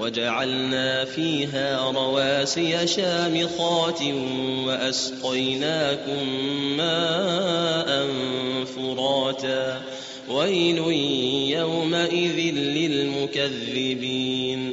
وجعلنا فيها رواسي شامخات وأسقيناكم ماء فراتا. ويل يومئذ للمكذبين.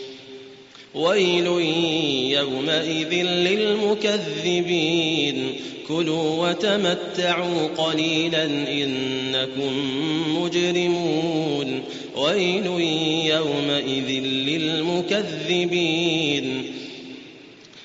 ويل يومئذ للمكذبين. كلوا وتمتعوا قليلا إنكم مجرمون. ويل يومئذ للمكذبين.